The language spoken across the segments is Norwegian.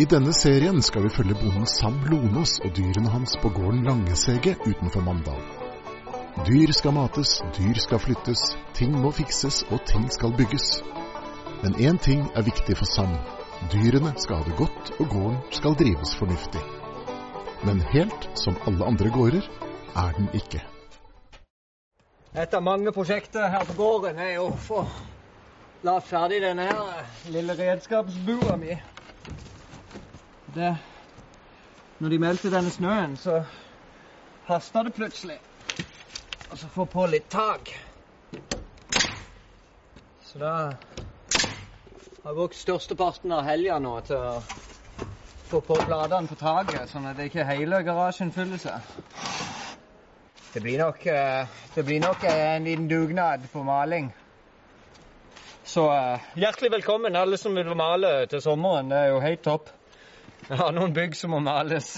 I denne serien skal vi følge bonden Sam Lonås og dyrene hans på gården Langesege utenfor Mandal. Dyr skal mates, dyr skal flyttes, ting må fikses og ting skal bygges. Men én ting er viktig for Sam. Dyrene skal ha det godt, og gården skal drives fornuftig. Men helt som alle andre gårder er den ikke. Et av mange prosjekter her på gården er jo å få lagt ferdig denne her lille redskapsbua mi. Det Når de meldte denne snøen, så hasta det plutselig. Og så få på litt tak. Så da har jeg brukt størsteparten av helga nå til å få på bladene på taket, sånn at det ikke hele garasjen fyller seg. Det blir nok, eh, det blir nok en liten dugnad på maling. Så eh, hjertelig velkommen, alle som vil male til sommeren. Det er jo helt topp. Jeg har noen bygg som må males.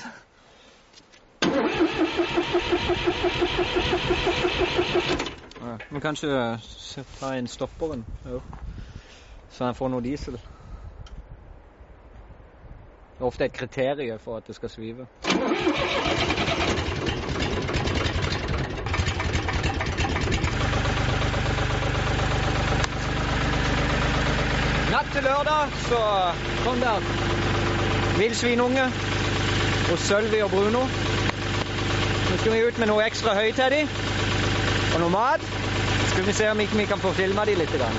Ja, Men kanskje ta inn stopperen så han får noe diesel. Det er ofte et kriterium for at det skal svive. Natt til lørdag så kom der villsvinunge Og Sølvi og Bruno. Nå skal vi ut med noe ekstra høy til dem og noe mat. Så skal vi se om ikke vi kan få filma dem litt. Grann.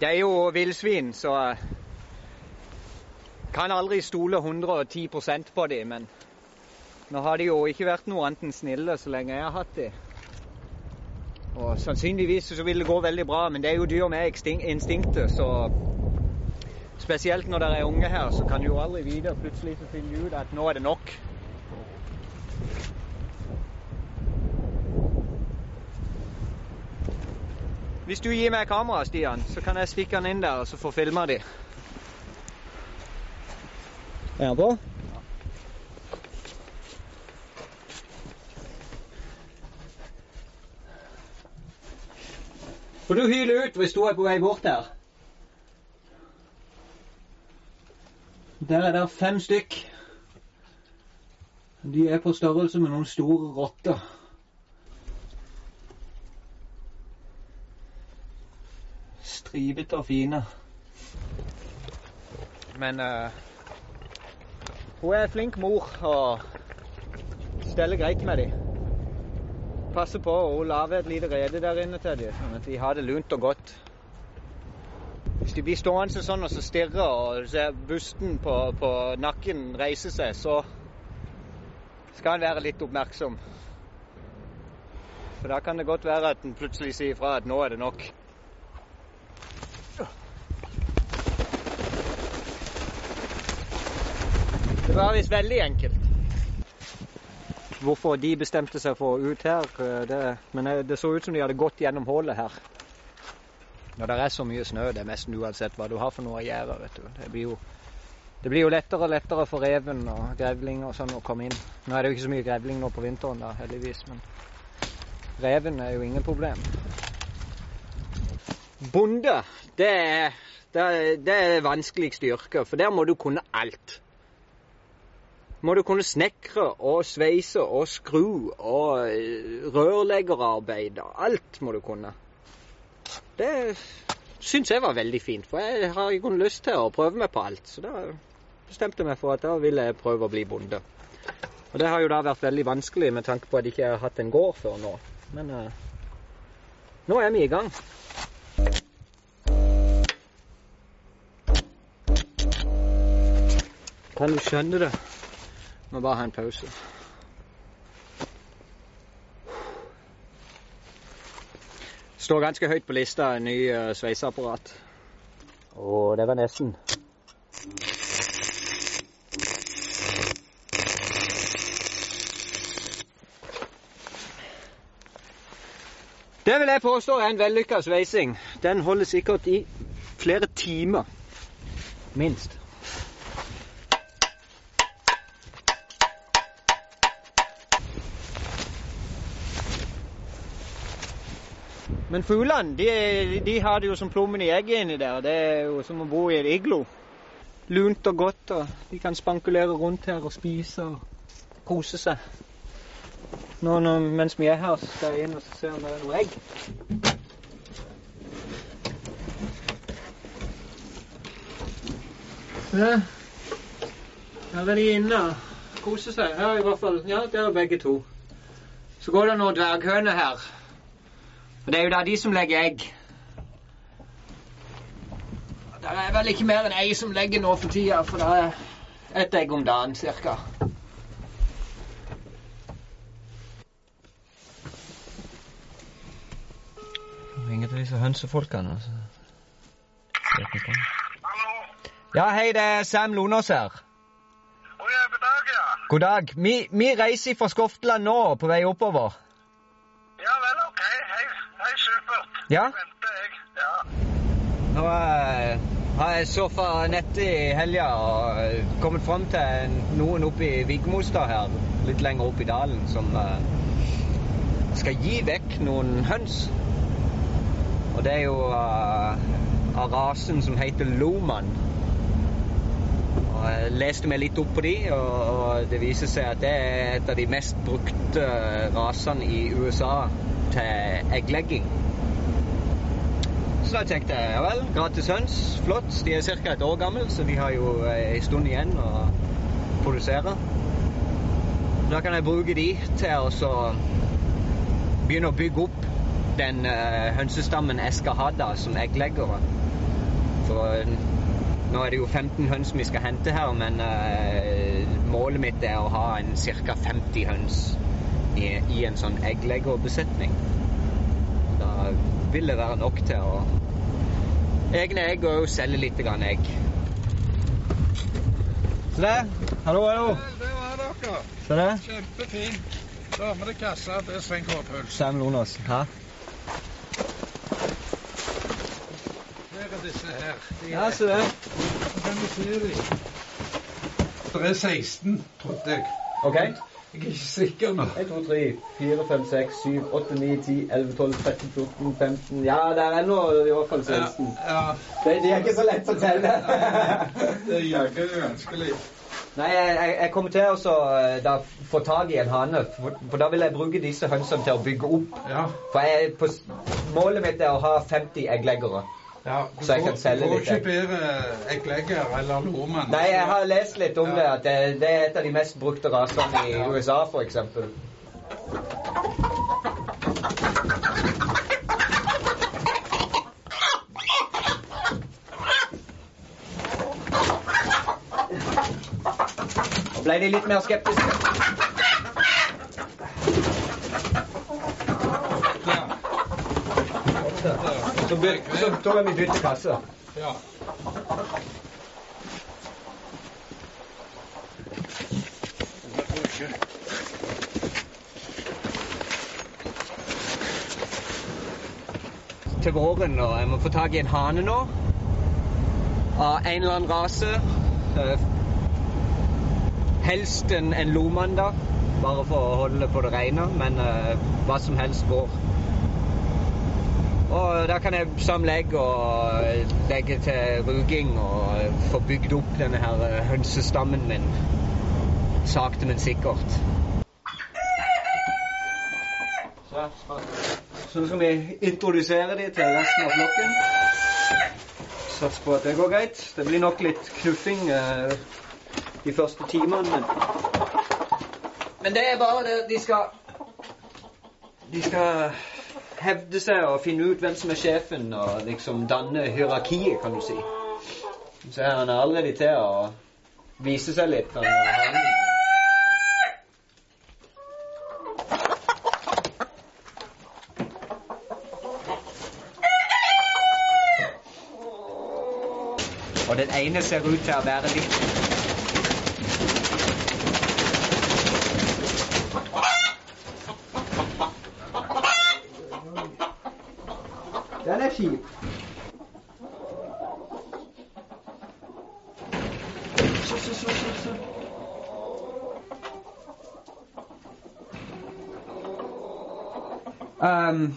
Det er jo villsvin, så jeg kan aldri stole 110% på dem. Men nå har de jo ikke vært noe annet enn snille så lenge jeg har hatt dem. Og sannsynligvis så vil det gå veldig bra, men det er jo dyr med instinktet, så Spesielt når det er unge her, så kan du jo aldri vite. Plutselig så finner du ut at nå er det nok. Hvis du gir meg kamera, Stian, så kan jeg stikke den inn der og så få filma de. Er han på? Får du hyle ut hvis du er på vei bort her. Der er det fem stykk. De er på størrelse med noen store rotter. Stribete og fine. Men uh, hun er flink mor og steller greit med dem. Passer på og hun lager et lite rede der inne til dem, sånn at de har det lunt og godt. Hvis de blir stående sånn og så stirrer og ser busten på, på nakken reise seg, så skal en være litt oppmerksom. For da kan det godt være at en plutselig sier ifra at nå er det nok. Det var visst veldig enkelt. Hvorfor de bestemte seg for å ut her, det, men det så ut som de hadde gått gjennom hullet her. Når det er så mye snø, det er nesten uansett hva du har for noe å gjøre. vet du. Det blir jo, det blir jo lettere og lettere for reven og grevling og sånn å komme inn. Nå er det jo ikke så mye grevling nå på vinteren, da, heldigvis, men reven er jo ingen problem. Bonde, det er, det er, det er vanskeligste yrket, for der må du kunne alt må du kunne snekre og sveise og skru og rørleggerarbeid. Alt må du kunne. Det syns jeg var veldig fint, for jeg har ikke lyst til å prøve meg på alt. Så da bestemte jeg meg for at da ville jeg prøve å bli bonde. Og det har jo da vært veldig vanskelig med tanke på at jeg ikke har hatt en gård før nå. Men uh, nå er vi i gang. Kan du skjønne det? Må bare ha en pause. Står ganske høyt på lista, en ny uh, sveiseapparat. Å, det var nesten. Det vil jeg påstå er en vellykka sveising. Den holder sikkert i flere timer. Minst. Men fuglene de, de har det jo som plommen i egget inni der. Det er jo som å bo i et iglo. Lunt og godt, og de kan spankulere rundt her og spise og kose seg. Nå, nå mens vi er her, så skal jeg inn og se om det er noe egg. Se. Her er de inne og koser seg. Her i hvert fall. Ja, der er begge to. Så går det noen dverghøner her. Og det er jo da de som legger egg. Det er vel ikke mer enn ei som legger nå for tida, for det er ett egg om dagen cirka. Ringer til disse hønsefolkene. Altså. Hallo? Ja, hei, det er Sam Lonås her. Å ja, god dag, ja. God dag. Vi, vi reiser fra Skofteland nå, på vei oppover. Ja vel, ok. Hei, hei supert. Ja? Nå eh, har jeg surfa nettet i helga og eh, kommet fram til noen oppe i Vigmostad her, litt lenger opp i dalen, som eh, skal gi vekk noen høns. Og det er jo uh, av rasen som heter Loman. Og jeg leste meg litt opp på de, og, og det viser seg at det er et av de mest brukte rasene i USA til egglegging. Så da tenkte jeg ja vel, gratis høns, flott. De er ca. et år gammel, så de har jo en stund igjen å produsere. Da kan jeg bruke de til å begynne å bygge opp den eh, hønsestammen jeg skal ha da som eggleggere. For eh, nå er det jo 15 høns vi skal hente her, men eh, målet mitt er å ha en ca. 50 høns i, i en sånn eggleggerbesetning. Da vil det være nok til å Egne egg og selge litt grann egg. Se det. Hallo, hallo. Det var dere. Se det. Kjempefint. Det kassa, det er Svein Kåpuls. Sam Lonas. Hæ? Her er disse her. De Ja, se det. Hvem kan de? se dem. Det er 16, trodde jeg. OK. Jeg er ikke sikker nå. 1, 2, 3, 4, 5, 6, 7, 8, 9, 10, 11, 12, 13, 14, 15 Ja, der er nå i hvert fall 16. Ja, ja. Det, det, er ikke så lett å telle. det er ikke vanskelig. Nei, jeg, jeg, kommer til å eh, da få tak i en hane, for, for da vil jeg bruke disse hønsene til å bygge opp. Ja. For jeg, på, målet mitt er å ha 50 eggleggere. Ja. Så jeg kan selge Du får ikke bedre egglegger eller loman. Nei, jeg har lest litt om det, at det, det er et av de mest brukte rasene i. USA. Nå ble de litt mer skeptiske. Ja. Så, tror jeg vi bytte kasse. ja. til våren, og jeg må få tak i en hane nå. Av en eller annen rase. Eh, Helst en, en da. Bare for å holde på det rene, men uh, hva som helst går. Og da kan jeg samle egg og legge til ruging og få bygd opp denne her eh, hønsestammen min. Sakte, men sikkert. Så, skal vi introdusere de til resten av flokken. Sats på at det går greit. Det blir nok litt knuffing eh, de første timene, men Men det er bare det de skal De skal hevde seg og finne ut hvem som er sjefen, og liksom danne hierarkiet, kan du si. Så er han allerede til å vise seg litt. Han, Og den ene ser ut til å være litt Den er kjip. Så, så, så, så, så. Um,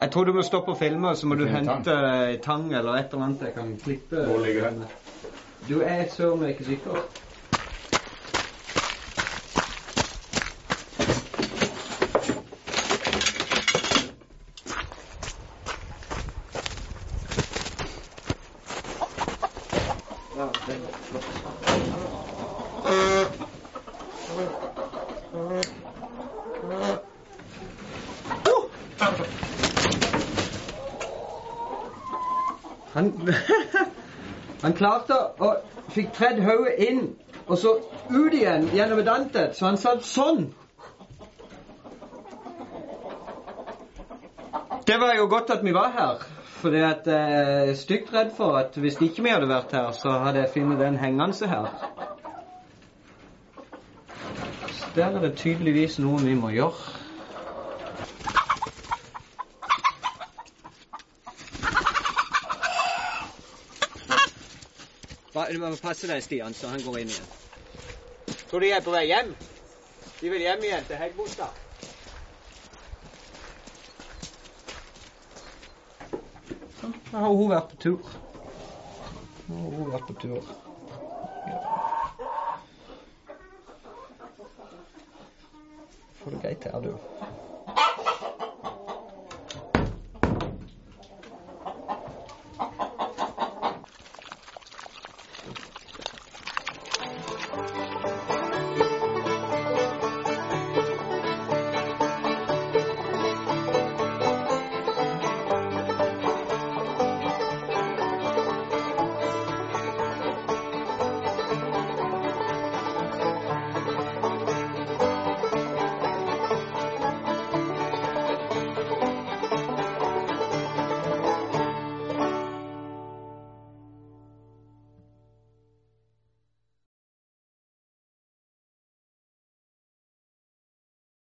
Jeg tror du må stoppe å filme, så må du hente tang eller et eller annet jeg kan klippe. Hvor ligger den? Du er søren meg ikke sikker. Han, han klarte å fikk tredd hodet inn, og så ut igjen gjennom dantet, så han satt sånn. Det var jo godt at vi var her, for jeg er stygt redd for at hvis ikke vi hadde vært her, så hadde jeg funnet den hengende her. Så der er det tydeligvis noe vi må gjøre. Du må passe deg, Stian, så han går inn igjen. Tror de er på vei hjem? De vil hjem igjen til Heggbostad. Da har hun vært på tur. Nå har hun vært på tur. Får det greit her, du.